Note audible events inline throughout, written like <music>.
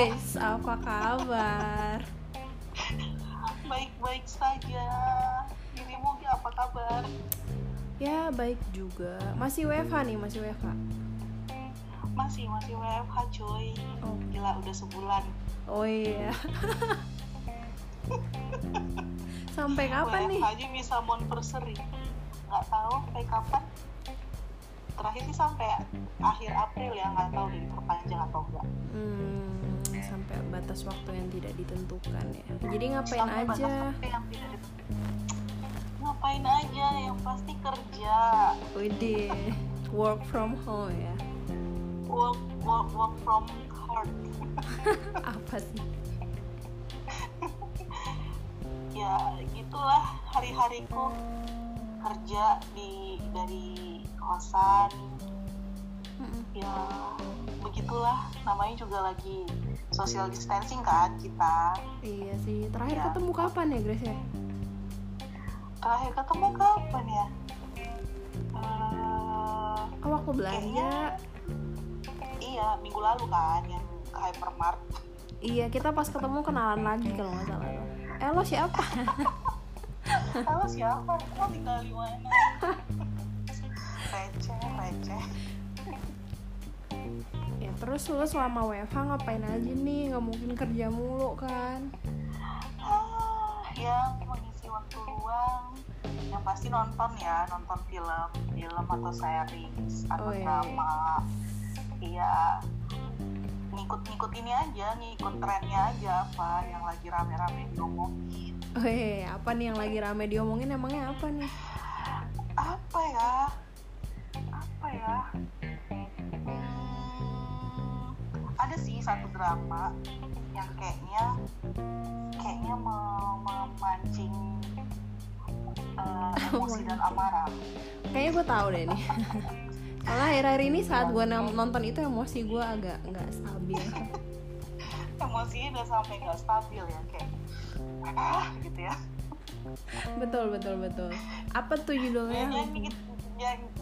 guys, apa kabar? Baik-baik saja. Dirimu apa kabar? Ya baik juga. Masih WFH nih, masih WFH. Masih masih WFH cuy. Oh. Gila udah sebulan. Oh iya. <laughs> Sampai kapan nih? WFH aja bisa monversary. Nggak tahu sampai kapan. Terakhir sih sampai akhir April ya, nggak tahu diperpanjang atau enggak. Hmm, sampai batas waktu yang tidak ditentukan ya. Jadi ngapain Sampai aja? yang tidak. Ngapain aja, yang pasti kerja. Widih, work from home ya. Work, work, work from hard. <laughs> Apa sih? <laughs> ya gitulah hari-hariku kerja di dari kosan Mm-mm. ya begitulah namanya juga lagi social distancing kan kita Iya sih. Terakhir Ya. ketemu kapan ya Grace ya? terakhir ketemu kapan ya Eh, Oh waktu belanja. iya minggu lalu kan yang ke hypermart Iya kita pas ketemu kenalan lagi kalau nggak salah. Eh lo siapa? <laughs> Halo siapa? Lo tinggal di mana? <laughs> terus lo selama WFH ngapain aja nih? Nggak mungkin kerja mulu kan? Ah, yang mengisi waktu luang. Yang pasti nonton ya nonton film. Film atau series atau Oh, iya, drama. Iya. Ngikut-ngikut ini aja ngikut trennya aja apa yang lagi rame-rame diomongin. Oh iya, apa nih yang lagi rame diomongin? Emangnya apa nih? apa ya? Apa ya ada sih satu drama yang kayaknya kayaknya me- memancing eh, <laughs> emosi dan amarah Kayaknya gue tahu deh nih. <laughs> Soalnya akhir-akhir ini saat gue nonton itu emosi gue agak nggak stabil. <laughs> emosinya udah sampai nggak stabil ya kayak ah gitu ya betul betul betul. Apa tuh judulnya?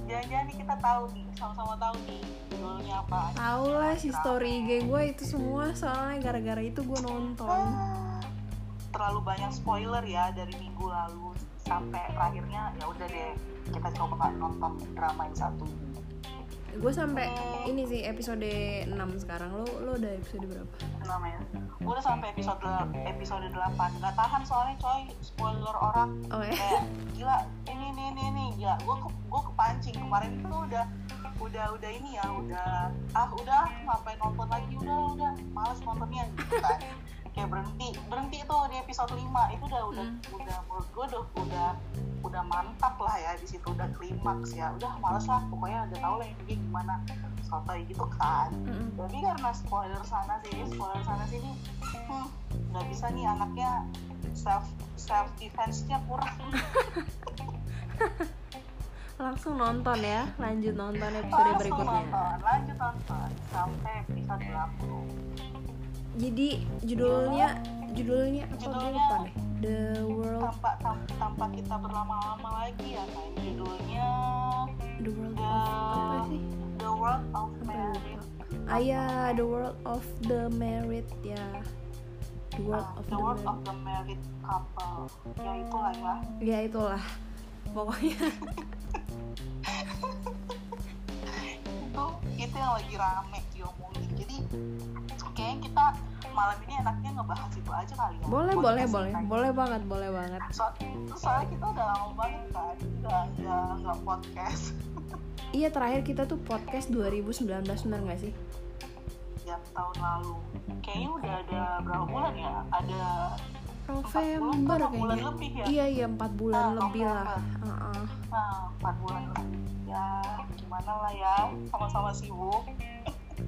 jangan-jangan kita tahu nih sama-sama tahu nih judulnya apa Tahu lah si story IG gue itu semua soalnya gara-gara itu gue nonton. Terlalu banyak spoiler ya dari minggu lalu sampai terakhirnya ya udah deh kita coba nonton drama yang satu ini Gue sampai ini sih episode 6 sekarang. Lo lo udah episode berapa? namanya Gua udah sampai episode episode 8 nggak tahan soalnya coy. Spoiler orang. Oh ya. kayak gila ini ini ini ini. Ya gue gue kepancing. Kemarin itu udah udah udah ini ya udah. Ah udah ngapain nonton lagi? Udah udah. Males nontonnya. Gitu kan kayak berhenti berhenti tuh di episode 5 itu udah udah Hmm. udah menurut gue udah udah udah mantap lah ya di situ. Udah klimaks ya. Udah males lah. Pokoknya udah tau lah ini gimana. Sotoy gitu kan. Mm-mm. tapi karena spoiler sana sini spoiler sana sini hmm, nggak bisa nih anaknya self self defense nya kurang. <laughs> Langsung nonton ya. Lanjut nonton episode langsung berikutnya. nonton. Lanjut nonton. Sampai episode 80 Jadi judulnya judulnya apa Judulnya- lupa deh. The World tanpa tanpa kita berlama-lama lagi ya kan judulnya The World The of apa sih? The World of Married lupa. Ah ya, The World of the Married ya. The World Ah, of The the, World of the Married Couple ya itulah ya Ya itulah. Pokoknya <laughs> itu itu yang lagi rame diomongin jadi malam ini enaknya ngebahas itu aja kali ya boleh boleh boleh ini. boleh banget boleh banget. so, soalnya kita udah lama banget kan nggak nggak nggak podcast <laughs> Iya terakhir kita tuh podcast 2019 bener gak sih? tiap tahun lalu kayaknya udah ada berapa bulan ya ada November empat bulan kayaknya. lebih ya? Iya iya empat bulan Ah, lebih lah. November. Heeh. nah empat bulan lebih ya gimana lah ya sama-sama sibuk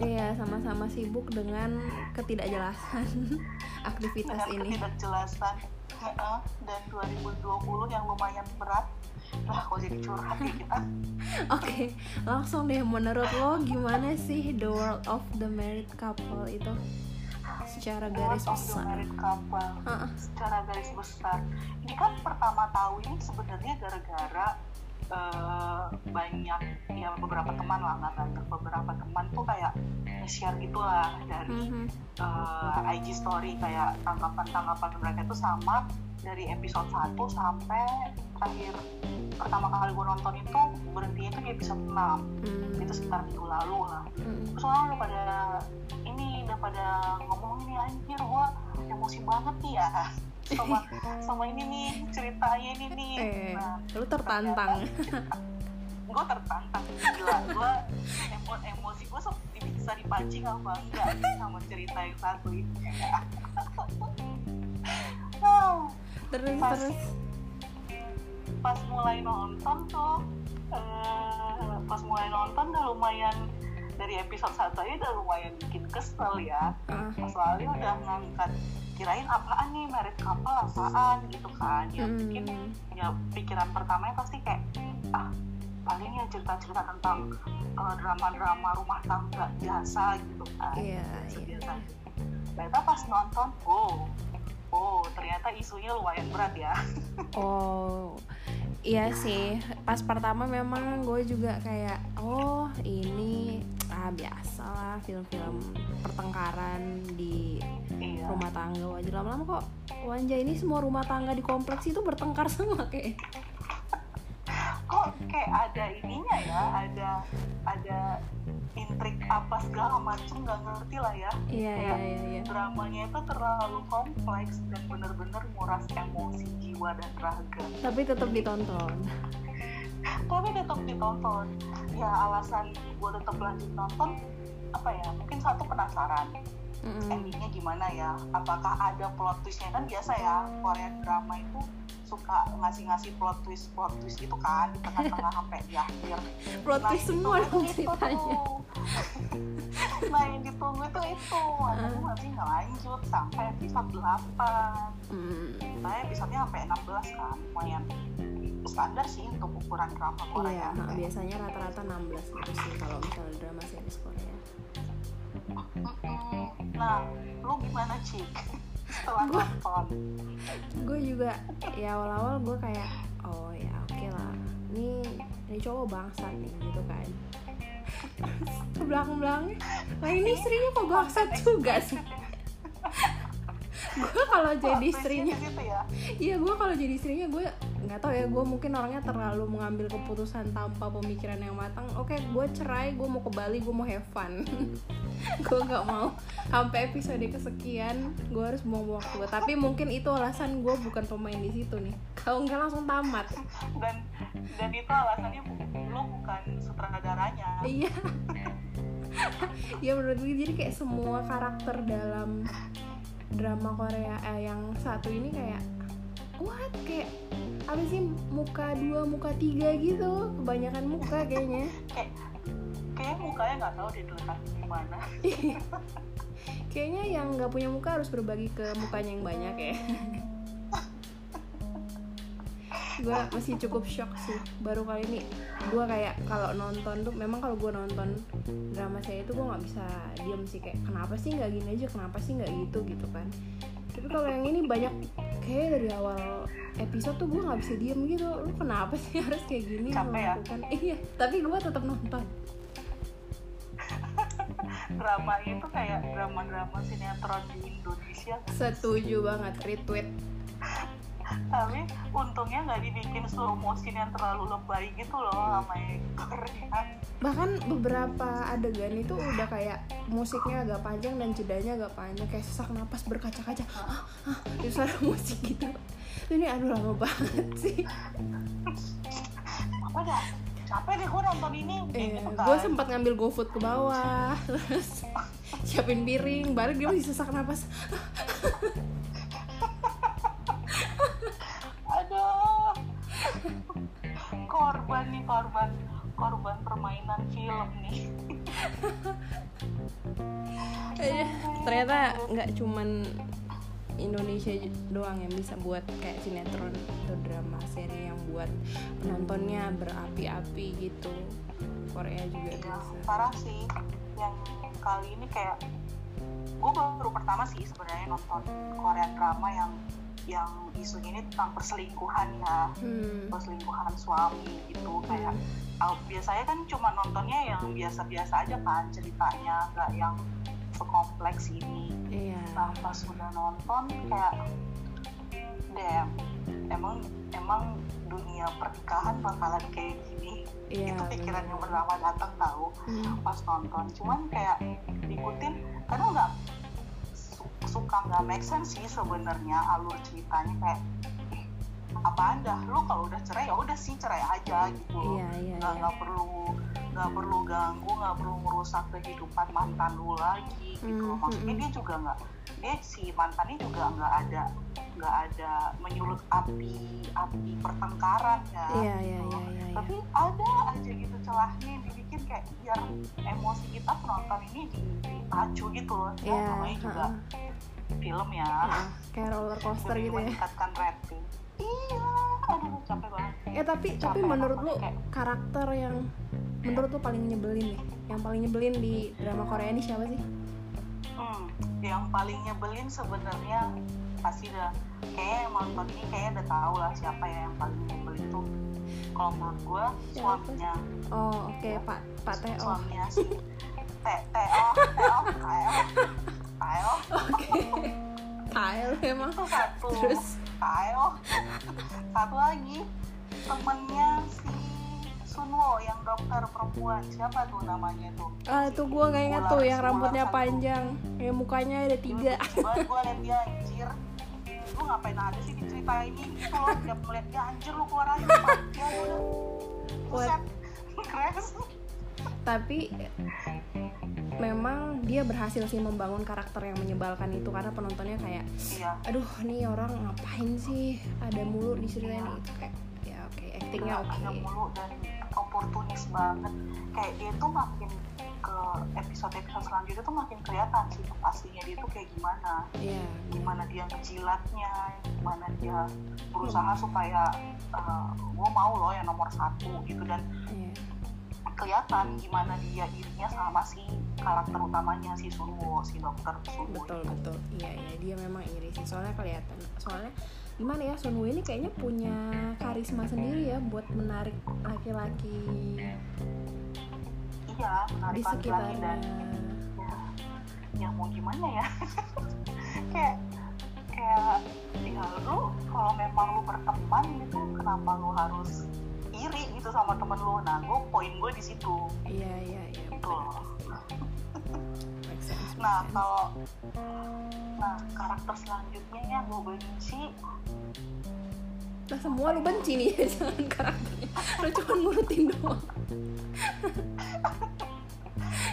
Iya sama-sama sibuk dengan ketidakjelasan <laughs> aktivitas dengan ini. ketidakjelasan dan 2020 yang lumayan berat. Lah kok jadi curhat ya kita? <laughs> Oke, langsung deh. Menurut lo gimana sih The World of the Married Couple itu? Secara garis World of the besar? Couple. Heeh. secara garis besar. Ini kan pertama tahu ini sebenarnya gara-gara eh, banyak ya beberapa teman lah nggak banyak beberapa nge-share gitulah dari Mhm. eh, IG story kayak tanggapan-tanggapan mereka itu sama dari episode 1 sampai terakhir pertama kali gue nonton itu berhentinya itu di episode 6 Hmm. itu sekitar minggu lalu lah Hmm. terus orang udah pada ini udah pada ngomong ini anjir gue emosi banget nih ya <laughs> sama sama ini nih ceritanya ini nih Eh, nah lu tertantang. gue tertantang gila gue <laughs> emo emosi gue bisa dipancing apa enggak sama cerita yang satu ini? Terus Pas- terus. pas mulai nonton tuh eh, pas mulai nonton udah lumayan dari episode satu aja udah lumayan bikin kesel ya. Mas Lali udah ngangkat kirain apaan nih merit couple apaan? gitu kan. Ya mungkin hmm. ya pikiran pertamanya pasti kayak ah paling ya cerita-cerita tentang eh, drama-drama rumah tangga biasa gitu kan. Iya, biasa iya. ternyata pas nonton oh oh ternyata isunya lumayan berat ya. <laughs> Oh, iya sih. Pas pertama memang gue juga kayak, oh ini ah biasa lah film-film pertengkaran di iya. rumah tangga. Wajar lama-lama kok Wanja ini semua rumah tangga di kompleks itu bertengkar <laughs> semua kayak kok kayak ada ininya ya ada ada intrik apa segala macam nggak ngerti lah ya. Iya iya iya iya. dramanya itu terlalu kompleks dan bener-bener nguras emosi jiwa dan raga. Tapi tetap ditonton. <laughs> Tapi tetap ditonton. Ya alasan gue tetap lanjut nonton apa ya mungkin satu penasaran Mm-mm. endingnya gimana ya? Apakah ada plot twistnya? Kan biasa ya Korean drama itu suka ngasih-ngasih plot twist plot twist gitu kan di tengah-tengah sampai di akhir. Plot twist semua itu- dong ceritanya. <laughs> nah yang ditunggu itu itu. Ah. masih nggak lanjut sampai episode 8 Hmm, nah episodenya sampai 16 kan lumayan. Standar sih untuk ukuran drama Korea. Iya nah, biasanya rata-rata 16 gitu sih kalau misalnya drama series Korea. Nah lu gimana Cik? Setelah Gua- nonton. gue juga ya awal-awal gue kayak oh ya oke lah. Ini ini cowok bangsat nih gitu kan. Ke <laughs> belakang-belakangnya lah ini istrinya kok bangsat juga sih <laughs> gue kalau jadi Plot twistnya istrinya ya? Iya gue kalau jadi istrinya gue nggak tahu ya gue mungkin orangnya terlalu mengambil keputusan tanpa pemikiran yang matang. Oke gue cerai gue mau ke Bali gue mau have fun. <laughs> Gue nggak mau sampai episode kesekian gue harus buang waktu tapi mungkin itu alasan gue bukan pemain di situ nih. Kalau nggak langsung tamat. Dan dan itu alasannya lu bukan sutradaranya. Iya. <laughs> Ya menurut gue jadi kayak semua karakter dalam drama Korea eh, yang satu ini kayak what? Kayak apa sih muka dua muka tiga gitu? Kebanyakan muka kayaknya. <laughs> Kayak kayak mukanya nggak tahu di mana <laughs> kayaknya yang nggak punya muka harus berbagi ke mukanya yang banyak ya <laughs> gue masih cukup shock sih. Baru kali ini gue kayak kalau nonton tuh memang kalau gue nonton drama saya itu gue nggak bisa diam sih. Kayak kenapa sih nggak gini aja? Kenapa sih nggak gitu? gitu kan. Tapi kalau yang ini banyak kayak dari awal episode tuh gue nggak bisa diem gitu. Lu kenapa sih harus kayak gini Capek ya? melakukan iya tapi gue tetap nonton. <laughs> Drama itu kayak drama-drama sinetron di Indonesia. Setuju banget retweet tapi untungnya nggak dibikin slow motion yang terlalu lebay gitu loh sama Korea bahkan beberapa adegan itu udah kayak musiknya agak panjang dan jedanya agak panjang kayak sesak napas berkaca-kaca. Ah, ah, itu suara <laughs> musik gitu. Ini aduh lama banget sih. Apa dah? Capek deh gue nonton ini. Eh, gitu kan. gue sempat ngambil GoFood ke bawah <laughs> terus siapin piring balik dia masih sesak napas <laughs> korban korban permainan film nih. Eh, ternyata nggak cuman Indonesia doang yang bisa buat kayak sinetron atau drama seri yang buat penontonnya berapi-api gitu. Korea juga ya, bisa. parah sih. Yang kali ini kayak gue baru pertama sih sebenarnya nonton Korean drama yang yang isunya ini tentang perselingkuhan ya hmm. perselingkuhan suami gitu kayak uh, biasanya kan cuma nontonnya yang biasa-biasa aja kan ceritanya nggak yang sekompleks ini. Iya. Nah pas udah nonton kayak damn emang emang dunia pernikahan bakalan kayak gini. Iya itu pikiran yang pertama datang tahu. Hmm. pas nonton cuman kayak ikutin karena nggak suka nggak make sense sih sebenarnya alur ceritanya kayak "Ih, apa anda lu kalau udah cerai ya udah sih cerai aja gitu iya iya nggak iya. perlu nggak perlu ganggu nggak perlu merusak kehidupan mantan lu lagi gitu Hmm, maksudnya hmm, dia juga nggak dia si mantannya juga nggak ada nggak ada menyulut api api pertengkaran ya iya iya iya iya iya. tapi ada aja gitu celahnya yang dibikin kayak biar emosi kita penonton ini di- dipacu gitu loh. Ya Iya, namanya juga ha-ha. film ya. Ha-ha. kayak roller coaster gitu ya. meningkatkan rating. Iya aduh capek banget. Ya tapi tapi Capek menurut lu kayak karakter yang menurut lu paling nyebelin nih? Yang paling nyebelin di drama Korea ini siapa sih? Hmm, yang paling nyebelin sebenarnya pasti udah kayaknya yang nonton ini kayaknya udah tahu lah siapa ya yang paling nyebelin tuh kalau menurut gue suaminya oh oke pak pak Teo. Suaminya si <laughs> Te Teo Teo Teo. Teo. Oke. Tael emang. Itu satu. Terus? Teo. Satu lagi temennya si Sunwo yang dokter perempuan. Siapa tuh namanya tuh ah itu gua nggak ingat tuh yang rambutnya panjang. Yang mukanya ada tiga. Gue liat dia anjir ngapain ada sih di cerita ini gitu loh Tiap ngeliat dia anjir lu keluar aja Ya udah. Buset <laughs> Kres tapi memang dia berhasil sih membangun karakter yang menyebalkan itu karena penontonnya kayak Iya. Aduh nih orang ngapain sih? Ada mulu di cerita ini. Itu kayak ya oke actingnya oke Ada mulu dan oportunis banget. Kayak dia tuh makin ke episode-episode selanjutnya tuh makin kelihatan sih aslinya dia tuh kayak gimana. Iya. Gimana dia ngejilatnya gimana dia berusaha supaya gue mau loh yang nomor satu gitu. Dan iya. kelihatan gimana dia irinya sama si karakter utamanya si Sunwo si dokter Sunwo betul betul. Iya iya. Dia memang iri sih. Soalnya kelihatan. Soalnya gimana ya Sunwoo ini kayaknya punya karisma sendiri ya buat menarik laki-laki iya di menarik laki-laki sekitarnya. dan ya, ya mau gimana ya? <laughs> Kayak kayak ya lu kalau memang lu berteman gitu kenapa lu harus iri gitu sama temen lu? Nah gue poin gue di situ. Iya iya iya. Gitu loh. Nah kalau nah karakter selanjutnya yang gue benci Nah semua lu benci nih <laughs> jangan karakternya. Lu cuma ngurutin doang.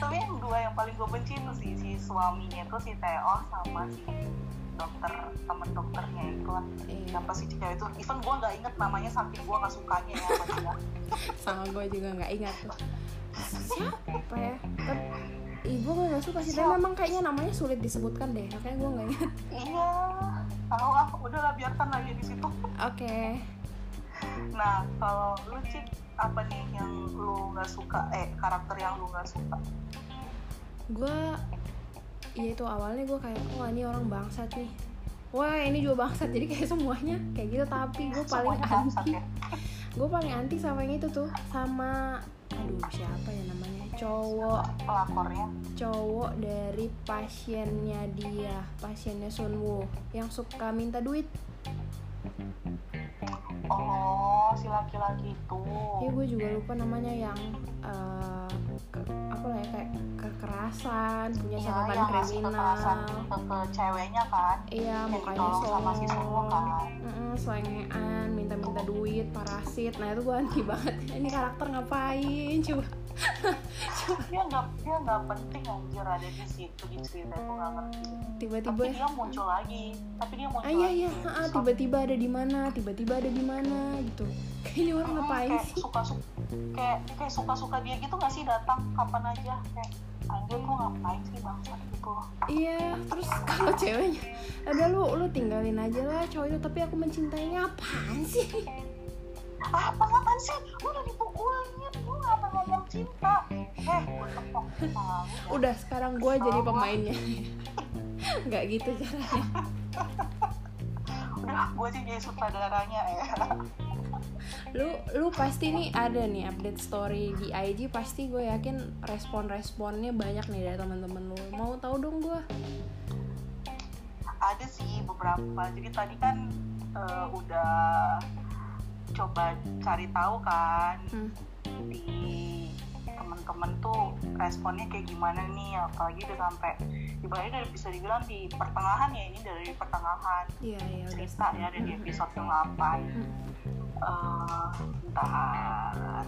Tapi yang dua yang paling gue benci itu sih si suaminya itu si Teo sama si dokter temen dokternya itu kan Iya. Siapa sih cewek itu? Even gue nggak inget namanya saking gue nggak sukanya ya sama dia. <laughs> Sama gue juga nggak ingat tuh. Siapa ya? Ih gue gak suka sih Tapi memang kayaknya namanya sulit disebutkan deh. Makanya gue gak ingat. Iya tahu ah udahlah biarkan lagi di situ. Oke. Nah kalau lu cik apa nih yang lu nggak suka? Eh karakter yang lu nggak suka? Gue Ya itu awalnya gue kayak Wah ini orang bangsat nih. Wah ini juga bangsat Jadi kayak semuanya Kayak gitu. Tapi gue paling semuanya anti ya? <laughs> Gue paling anti sama yang itu tuh Sama Aduh siapa ya namanya Cowok pelakornya? cowok dari pasiennya dia pasiennya Sunwoo yang suka minta duit. Oh si laki-laki itu. Ya gue juga lupa namanya yang ke- apa lah ya kayak kekerasan punya Iya, catatan kriminal. kekerasan ke, ke ceweknya kan? Iya mukanya sama si kan? Selengean minta-minta duit parasit. Nah itu gue anti <laughs> banget. Ini karakter ngapain coba dia nggak dia nggak penting anjir ada di situ di cerita itu nggak ngerti. Tiba-tiba tapi dia muncul lagi tapi dia muncul ah iya lagi. iya ah, ah, tiba-tiba ada di mana tiba-tiba ada di mana gitu. Kayaknya orang Hmm, ngapain kayak sih? suka suka kayak kayak suka suka dia gitu nggak sih datang kapan aja kayak anjir lu ngapain sih bangsa gitu. Iya, terus <laughs> kalau ceweknya ada lu lu tinggalin aja lah cowok itu tapi aku mencintainya apaan sih? ah apaan sih? Lu udah dipukulin cinta eh gue tepok kepala lu. Udah sekarang gue jadi pemainnya. <laughs> Nggak gitu caranya. udah gue aja jadi sutradaranya ya lu lu pasti nih ada nih update story di IG pasti gue yakin respon-responnya banyak nih dari teman-teman lu mau tahu dong gue ada sih beberapa jadi tadi kan eh, udah coba cari tahu kan hmm. di temen-temen tuh responnya kayak gimana nih apalagi udah sampai ibaratnya udah bisa dibilang di pertengahan ya ini dari pertengahan iya iya udah cerita ya dari episode ke 8 Hmm. Eh, bentar.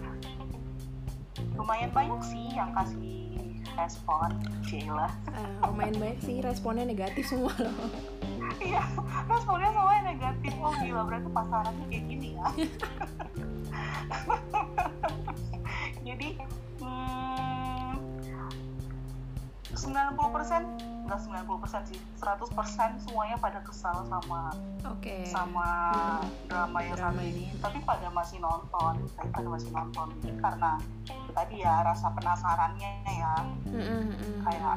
Lumayan banyak sih yang kasih respon Cila. Eh, lumayan banyak sih responnya negatif semua loh. <laughs> Iya responnya semuanya negatif. Oh gila berarti pasarannya kayak gini ya <laughs> 90 persen nggak 90 persen sih. 100 persen semuanya pada kesal sama oke. sama drama yang Drama satu ini. ini tapi pada masih nonton tapi pada masih nonton. Ini karena tadi ya rasa penasarannya ya. Mm, mm, mm, Kayak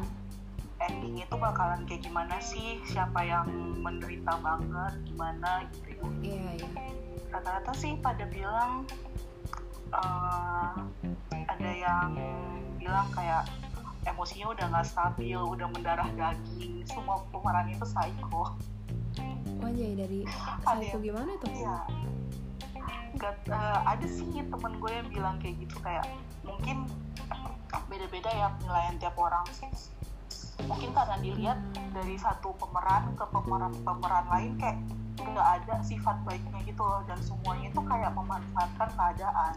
ending itu bakalan kayak gimana sih? Siapa yang menderita banget? Gimana gitu. Iya iya. Rata-rata sih pada bilang eh, ada yang bilang kayak emosinya udah nggak stabil udah mendarah daging semua pemeran itu psycho Wajah dari Ada psycho yang- gimana tuh Iya. Nggak, eh, ada sih temen gue yang bilang kayak gitu kayak mungkin beda-beda ya penilaian tiap orang sih. Mungkin karena dilihat dari satu pemeran ke pemeran pemeran lain kayak nggak ada sifat baiknya gitu loh dan semuanya itu kayak memanfaatkan keadaan.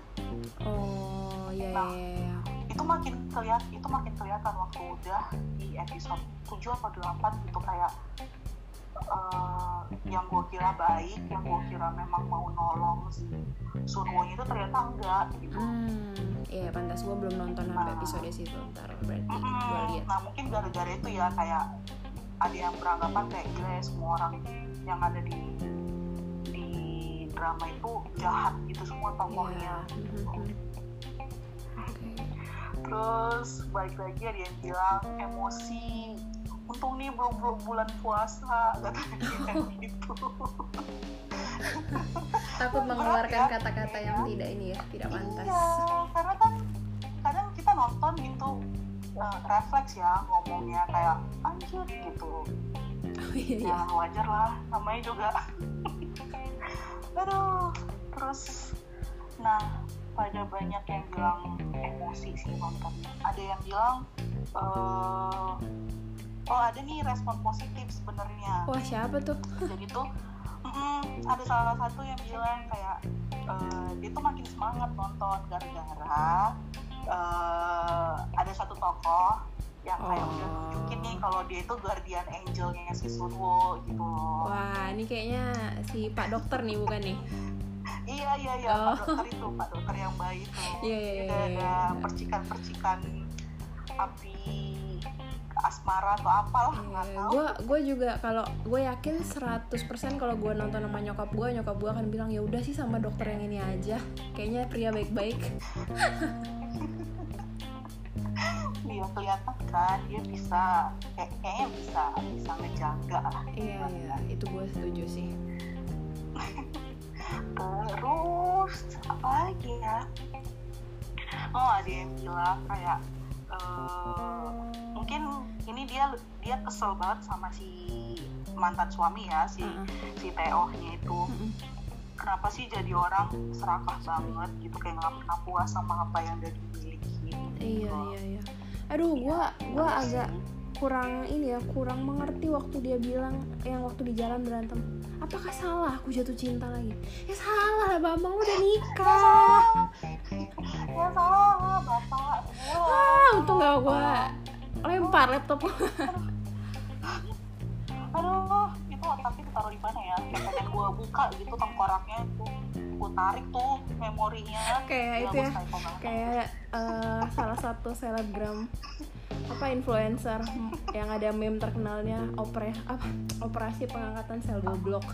oh iya Nah. iya iya Itu makin kelihatan itu makin kelihatan waktu udah di episode 7 atau 8 gitu kayak eh, yang gue kira baik, yang gue kira memang mau nolong si Sunwo itu ternyata enggak gitu. Hmm, iya pantas gue belum nonton sampai Nah. episode situ ntar berarti gue Mm-mm. lihat Nah mungkin gara-gara itu ya kayak ada yang beranggapan kayak gila ya semua orang yang ada di di drama itu jahat gitu semua tokohnya. Iya. Mhm, mhm. Oke. Terus balik lagi ada yang bilang emosi. Untung nih belum belum bulan puasa katanya <laughs> gitu. takut mengeluarkan ya. kata-kata yang tidak ini ya tidak pantas Iya, karena kan kadang kita nonton gitu eh, refleks ya ngomongnya kayak anjir gitu. oh, iya, iya. Ya wajar lah, namanya juga. <laughs> Aduh, terus nah pada banyak yang bilang emosi sih nontonnya. Ada yang bilang eh oh ada nih respon positif sebenarnya wah siapa tuh jadi tuh mm, ada salah satu yang bilang kayak eh, dia tuh makin semangat nonton gara-gara eh, ada satu tokoh yang kayak Oh. udah nunjukin nih kalau dia itu guardian angelnya si Sunwo gitu loh wah ini kayaknya si pak dokter nih bukan nih iya iya iya. Oh. pak dokter itu pak dokter yang baik itu. Iya, iya, Jadi iya, ada iya. percikan-percikan api asmara atau apalah nggak tahu. gue gue juga kalau gue yakin 100% kalau gue nonton sama nyokap gue nyokap gue akan bilang ya udah sih sama dokter yang ini aja. Kayaknya pria baik-baik. Dia <laughs> kelihatan kan dia bisa kayak kayaknya bisa bisa ngejaga lah. Iya iya. Itu gue setuju sih <laughs> terus apa lagi ya? Oh ada yang bilang kayak eh, mungkin ini dia dia kesel banget sama si mantan suami ya si Heeh. si Teohnya itu. Kenapa sih jadi orang serakah banget gitu kayak nggak pernah puas sama apa yang udah dimiliki iya iya iya. Aduh gue gue agak kurang ini ya kurang mengerti waktu dia bilang yang waktu di jalan berantem apakah salah aku jatuh cinta lagi? Ya salah lah bambang lu udah nikah. Ya salah bapak gua. ah untung gak gue lempar laptop aduh itu otaknya ditaruh di mana ya? Kayak pengen gua buka gitu tengkoraknya tuh gua tarik tuh memorinya. Kayak Gila, itu ya kayak eh, salah satu selebgram apa influencer <laughs> yang ada meme terkenalnya opera apa operasi pengangkatan sel goblok.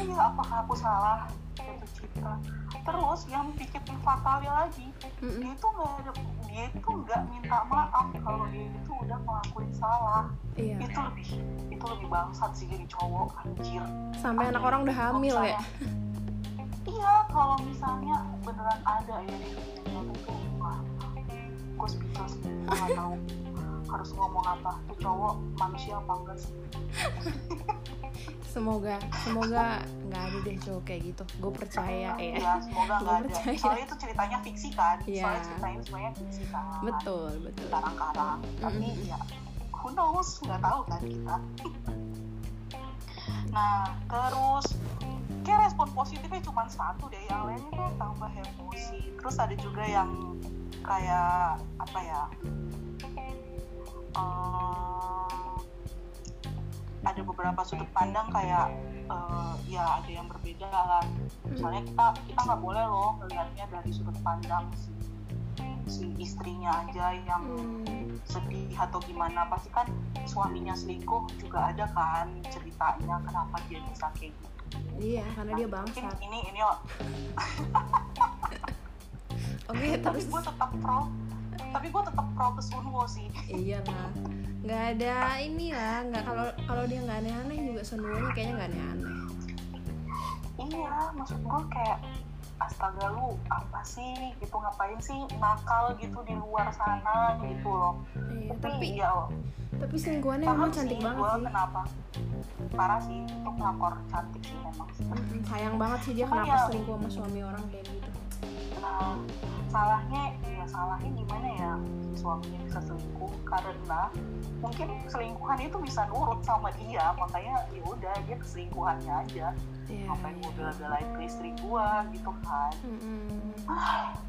Iya, apakah aku salah? Jatuh cinta terus yang bikin fatalnya lagi Mm-mm. dia itu nggak ada dia itu nggak minta maaf kalau dia itu udah ngelakuin salah. Iya. Itu lebih itu lebih bangsat sih jadi cowok anjir. Sampai anak orang udah hamil ya <laughs> iya kalau misalnya beneran ada ya itu wah gue speechless gue nggak tahu harus ngomong apa. Tuh cowok manusia apa enggak sih? Semoga semoga nggak ada deh cowok kayak gitu. Gue percaya ya ya. semoga nggak ada. percaya. soalnya itu ceritanya fiksi kan? Iya. soalnya ceritanya semuanya fiksi kan? Betul betul. Karang-karang tapi Mm-mm. ya who knows? Nggak tahu kan kita. Nah terus kayak respon positifnya cuma satu deh yang lainnya tuh tambah emosi. Terus ada juga yang kayak apa ya eh, ada beberapa sudut pandang kayak eh, ya ada yang berbeda lah. Misalnya kita kita nggak boleh loh melihatnya dari sudut pandang si si istrinya aja yang sedih atau gimana. Pasti kan suaminya selingkuh juga ada kan ceritanya kenapa dia bisa kayak gitu iya karena dia Nah, mungkin bangsat. ini ini <laughs> oke tapi terus gue tetap pro. Tapi gue tetap pro ke Sunwo sih. Iya lah. Nggak ada ini lah nggak kalau kalau dia nggak aneh-aneh juga semuanya kayaknya nggak aneh-aneh. Iya maksud gue kayak astaga lu apa sih? Gitu ngapain sih nakal gitu di luar sana? Gitu loh. Iya tapi ya tapi selingkuhannya emang cantik sih banget sih. kenapa? Parah sih itu pelakor cantik sih memang. Sayang banget sih dia Cuman kenapa ya- selingkuh sama suami orang kayak gitu. Nah, salahnya ya salahnya gimana ya si suaminya bisa selingkuh? Karena mungkin selingkuhan itu bisa nurut sama dia makanya ya udah dia keselingkuhannya aja. Iya, ngapain iya. gue bela-belain ke istri gua gitu kan. Mm-mm.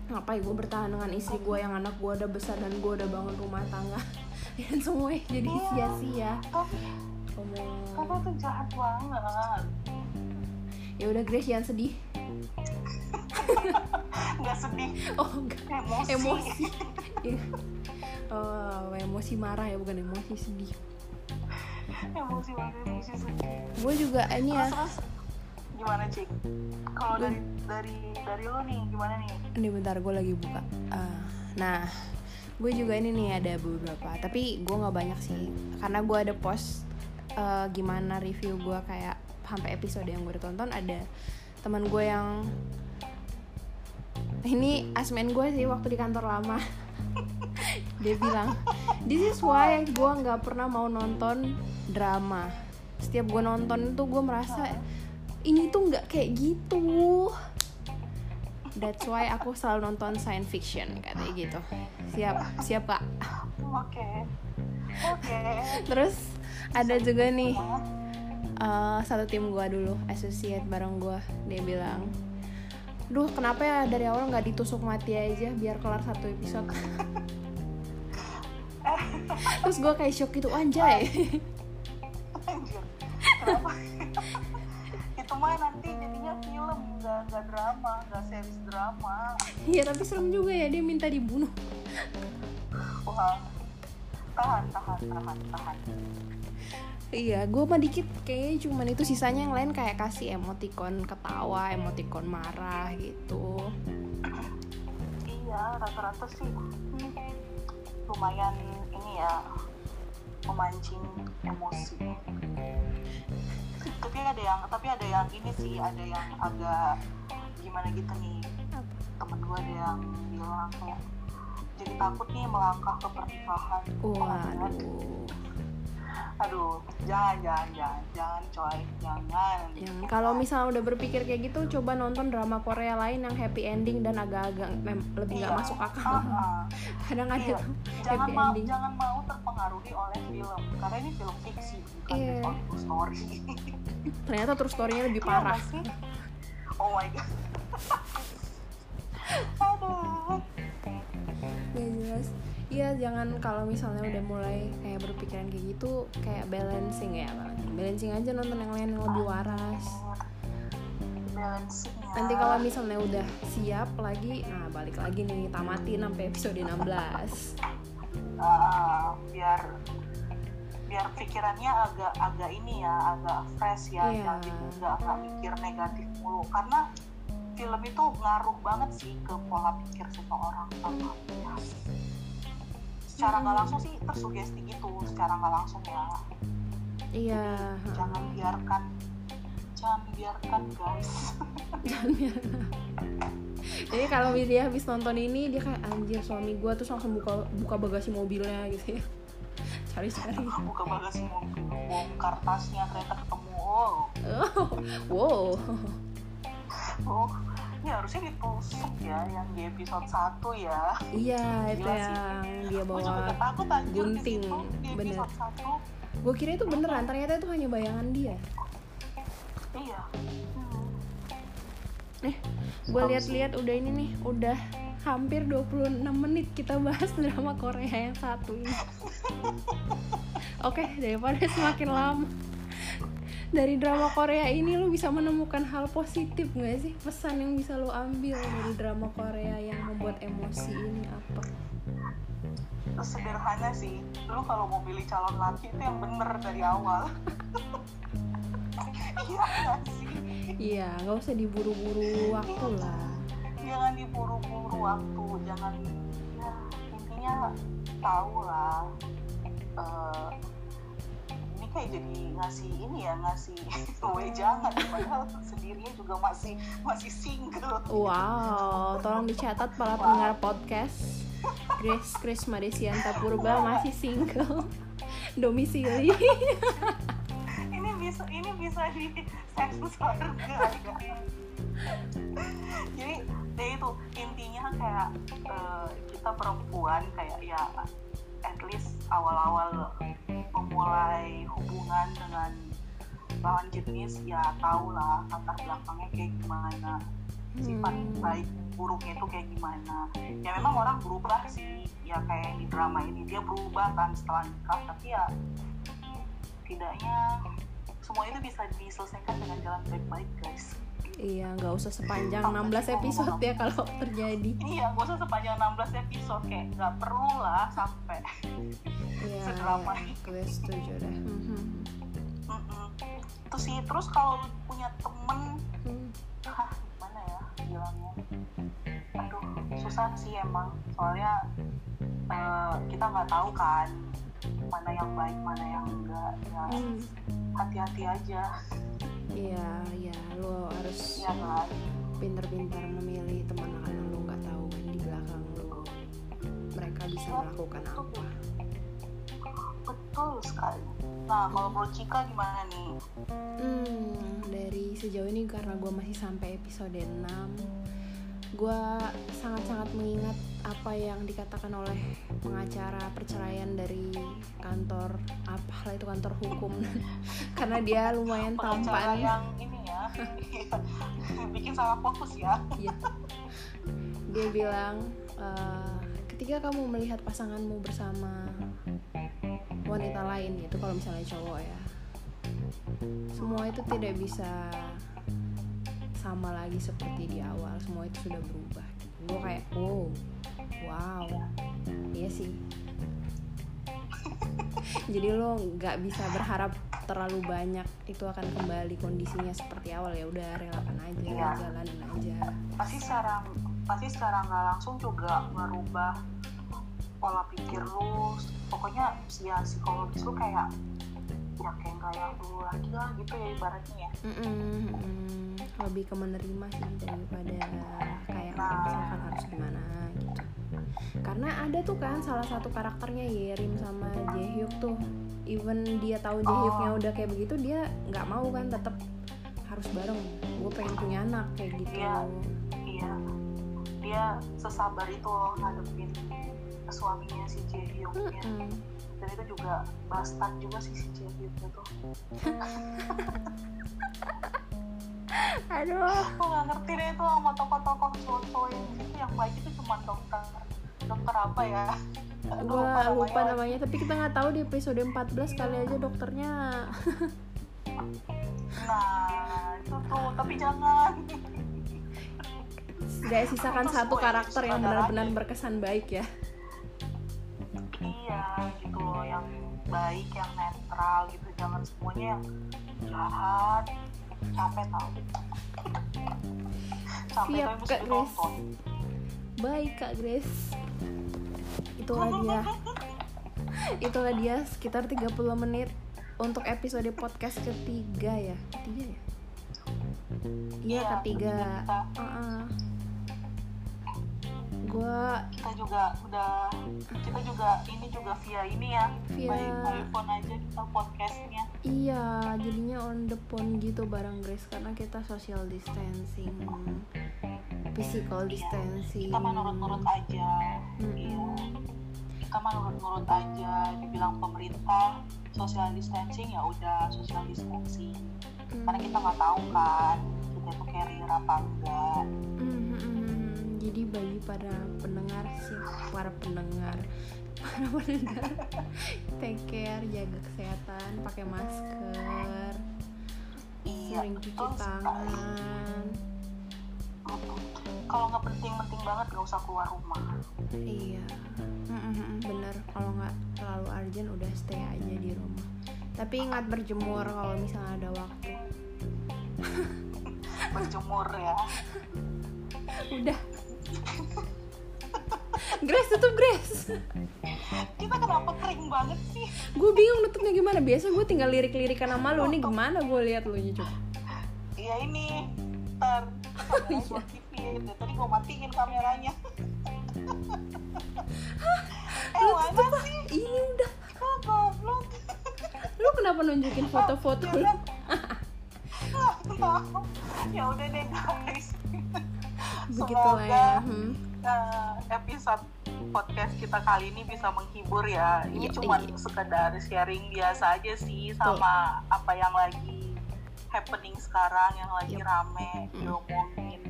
ngapain gue bertahan dengan istri gue yang anak gue udah besar dan gue udah bangun rumah tangga? Dan <laughs> semuanya jadi Iya. sia-sia. tapi papa tuh jahat banget. Ya udah Grace jangan sedih <laughs> nggak sedih. Oh enggak emosi, emosi. Iya. oh emosi marah ya bukan emosi sedih. Emosi banget emosi sedih. Gue juga ini ya. Terus terus gimana cik kalau dari dari dari lo nih gimana nih? Ini bentar gue lagi buka. Ah, nah gue juga ini nih ada beberapa. Tapi gue nggak banyak sih karena gue ada post eh, gimana review gue kayak sampai episode yang gue udah tonton ada teman gue yang ini asmen gue sih waktu di kantor lama. <laughs> Dia bilang this is why gue nggak pernah mau nonton drama. Setiap gue nonton itu gue merasa ini tuh nggak kayak gitu. That's why aku selalu nonton science fiction katanya gitu. Siap, siap kak. oke. Oke. Terus ada juga nih eh, satu tim gua dulu, associate bareng gua. Dia bilang, duh kenapa ya dari awal nggak ditusuk mati aja biar kelar satu episode. <laughs> Terus gua kayak shock gitu anjay. Anjir. Kenapa? itu mah nanti jadinya film nggak nggak drama nggak series drama Iya tapi serem juga ya dia minta dibunuh. wah tahan tahan tahan tahan Iya, gue mah dikit kayaknya cuman itu sisanya yang lain kayak kasih emoticon ketawa, emoticon marah gitu. iya rata-rata sih hmm, lumayan ini ya memancing emosi tapi ada yang tapi ada yang ini sih ada yang agak gimana gitu nih temen gue ada yang bilang kayak jadi takut nih melangkah ke pernikahan Waduh. Aduh jangan jangan jangan jangan coy jangan kalau misalnya udah berpikir kayak gitu, coba nonton drama Korea lain yang happy ending dan agak-agak mem- lebih nggak Iya. masuk akal. Ah, ah. <laughs> Kadang ada Iya. jangan happy mau ending. jangan mau terpengaruhi oleh film karena ini film fiksi bukan <laughs> true story Ternyata terus story-nya lebih Iya parah. oh my god <laughs> aduh Gak jelas. Iya, jangan kalau misalnya udah mulai kayak berpikiran kayak gitu, kayak balancing ya, balancing. Aja nonton yang lain yang lebih waras. balancing ya. Nanti kalau misalnya udah siap lagi, nah balik lagi nih tamatin sampai episode 16. Ah, biar biar pikirannya agak agak ini ya agak fresh ya yang jadi nggak nggak mikir negatif mulu karena film itu ngaruh banget sih ke pola pikir seseorang sama ya. Secara nggak langsung sih tersugesti gitu. Secara nggak langsung ya. Iya. Jangan biarkan. Jangan biarkan guys. <laughs> Jangan biarkan. Jadi kalau dia habis nonton ini dia kayak anjir suami gue terus langsung buka buka bagasi mobilnya gitu ya. Cari-cari. Buka bagasi mobil bongkar tasnya ternyata ketemu. Oh. <laughs> Oh, wow. Oh ini harusnya ditusuk ya yang di episode 1 ya. Iya itu sih. yang dia juga bawa udah takut gunting, di situ di bener. episode 1 gue kira itu beneran ternyata itu hanya bayangan dia. Iya. Hmm. nih gue lihat-lihat udah ini nih udah hampir 26 menit kita bahas <laughs> drama Korea yang satu ini. <laughs> Oke daripada semakin lama dari drama Korea ini lu bisa menemukan hal positif gak sih? Pesan yang bisa lu ambil dari drama Korea yang membuat emosi ini apa? Sederhana sih. Lu kalau mau pilih calon laki itu yang bener dari awal. <laughs> Iya iya nggak usah diburu-buru waktu lah. Jangan diburu-buru waktu. Jangan ya intinya tahu lah eh, kayak jadi ngasih ini ya ngasih <laughs> wejangan. Padahal sendirinya juga masih masih single. Wow tolong dicatat para pendengar podcast. Grace Chris Madesianta Purba masih single. <laughs> Domisili. <laughs> Ini bisa ini bisa di surga ya. jadi ya itu intinya kayak eh, kita perempuan kayak ya at least awal-awal memulai hubungan dengan lawan jenis ya tau lah latar belakangnya kayak gimana sifat Hmm. baik buruknya itu kayak gimana ya memang orang berubah sih ya kayak di drama ini dia berubah kan setelah nikah tapi ya tidaknya semua itu bisa diselesaikan dengan jalan baik-baik guys Iya, nggak usah sepanjang 16 episode ya kalau terjadi. iya gak usah sepanjang 16 episode kayak nggak perlu lah sampai Iya, Sedrama iya, gue setuju deh. Mhm. Mm-mm. itu sih terus kalau punya temen Hmm. hah gimana ya bilangnya aduh susah sih emang soalnya eh, kita nggak tahu kan mana yang baik mana yang enggak ya Hmm. Hati-hati aja. Iya, iya, lo harus ya kan? pintar-pintar memilih teman karena lo nggak tahu kan di belakang lo mereka bisa melakukan apa. betul sekali. Nah kalau menurut Cika gimana nih? Hmm, dari sejauh ini karena gue masih sampai episode 6 gue sangat-sangat mengingat apa yang dikatakan oleh pengacara perceraian dari kantor apalah itu kantor hukum. <laughs> Karena dia lumayan pengacara tampan. yang ini ya <laughs> bikin salah fokus ya. Iya. dia bilang "Eh, ketika kamu melihat pasanganmu bersama wanita lain itu kalau misalnya cowok ya semua itu tidak bisa sama lagi seperti di awal semua itu sudah berubah. Gue kayak wow wow. Iya sih. <laughs> Jadi lo nggak bisa berharap terlalu banyak itu akan kembali kondisinya seperti awal. Ya udah relakan aja Iya. jalanin aja. Pasti secara pasti secara nggak langsung juga merubah pola pikir lu pokoknya ya psikologis lu kayak ya kayak nggak yang dulu lagi lah gitu ya ibaratnya ya Mm-mm, mm-mm. lebih ke menerima sih daripada kayak Nah. misalkan harus gimana gitu karena ada tuh kan salah satu karakternya Yerim sama Jaehyuk tuh even dia tahu Jaehyuknya Oh. udah kayak begitu dia nggak mau kan tetap harus bareng gue pengen punya anak kayak gitu Iya. iya dia sesabar itu loh ngadepin suaminya si Jaehyuk ya Mm-mm. Dan itu juga bastard juga sih si Jaehyuk itu <laughs> aduh. Gue nggak ngerti deh itu sama tokoh-tokoh cowok-cowok yang di situ yang baik itu cuma dokter dokter apa ya? Gue apa lupa namanya? namanya tapi kita nggak tahu di episode 14 kali aja dokternya. <laughs> Nah itu tuh tapi jangan. Gak sisakan Itu satu karakter yang benar-benar berkesan baik ya iya gitu loh yang baik yang netral gitu jangan semuanya yang jahat capek tau. Capek Siap, tapi Kak Grace. baik kak Grace. Itulah dia. <laughs> Itulah dia sekitar 30 menit untuk episode podcast ketiga ya? Ketiga ya? Iya Iya, ketiga. ketiga kita. Gua kita juga udah kita juga ini juga via ini ya Via- by, phone aja kita podcastnya. Iya jadinya on the phone gitu bareng Grace karena kita social distancing. Physical distancing. Kita mah nurut-nurut aja. Mm-mm. iya. Kita mah nurut-nurut aja dibilang pemerintah social distancing ya udah social distancing. Mm. karena kita nggak tahu kan kita tuh carrier apa enggak. Mhm. Jadi bagi para pendengar sih, para pendengar, <laughs> para pendengar, take care, jaga kesehatan, pakai masker, iya sering cuci tangan. Kalau nggak penting-penting banget nggak usah keluar rumah Iya, bener. Kalau nggak terlalu urgent, udah stay aja di rumah. Tapi ingat berjemur kalau misalnya ada waktu. <laughs> berjemur ya <laughs> Udah. Grace tutup Grace. kita kenapa kering banget sih gue bingung nutupnya gimana. Biasa gue tinggal lirik-lirikan sama lu. Ini gimana gue lihat lu nya coba. Iya ini ntar kamera iya. tadi gue matiin kameranya eh mana sih Ini udah. kok goblok Lu kenapa nunjukin foto-foto lu? <laughs> ya udah deh guys Begitulah semoga ya. Hmm. eh, episode podcast kita kali ini bisa menghibur ya ini Iya, cuma iya. sekedar sharing biasa aja sih sama apa yang lagi happening sekarang yang lagi Yep. rame Mm. diomongin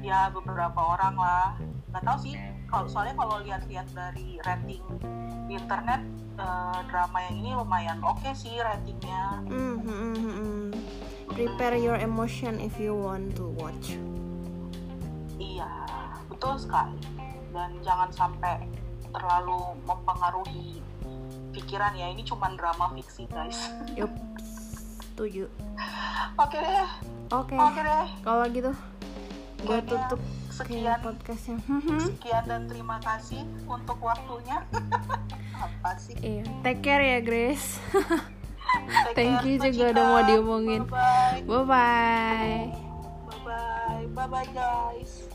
ya beberapa orang lah nggak tahu sih kalau soalnya kalau lihat-lihat dari rating di internet eh, drama yang ini lumayan oke sih ratingnya Hmm, hmm, hmm, hmm, hmm. Prepare your emotion if you want to watch. Betul sekali dan jangan sampai terlalu mempengaruhi pikiran ya ini cuma drama fiksi guys Yup. Setuju. oke deh Oke. oke deh Kalau gitu, gue tutup sekian podcastnya. Hmm, hmm. sekian dan terima kasih untuk waktunya <laughs> apa sih Iya. Take care ya, Grace. Thank you juga udah mau diomongin. bye bye Bye bye. bye bye bye bye guys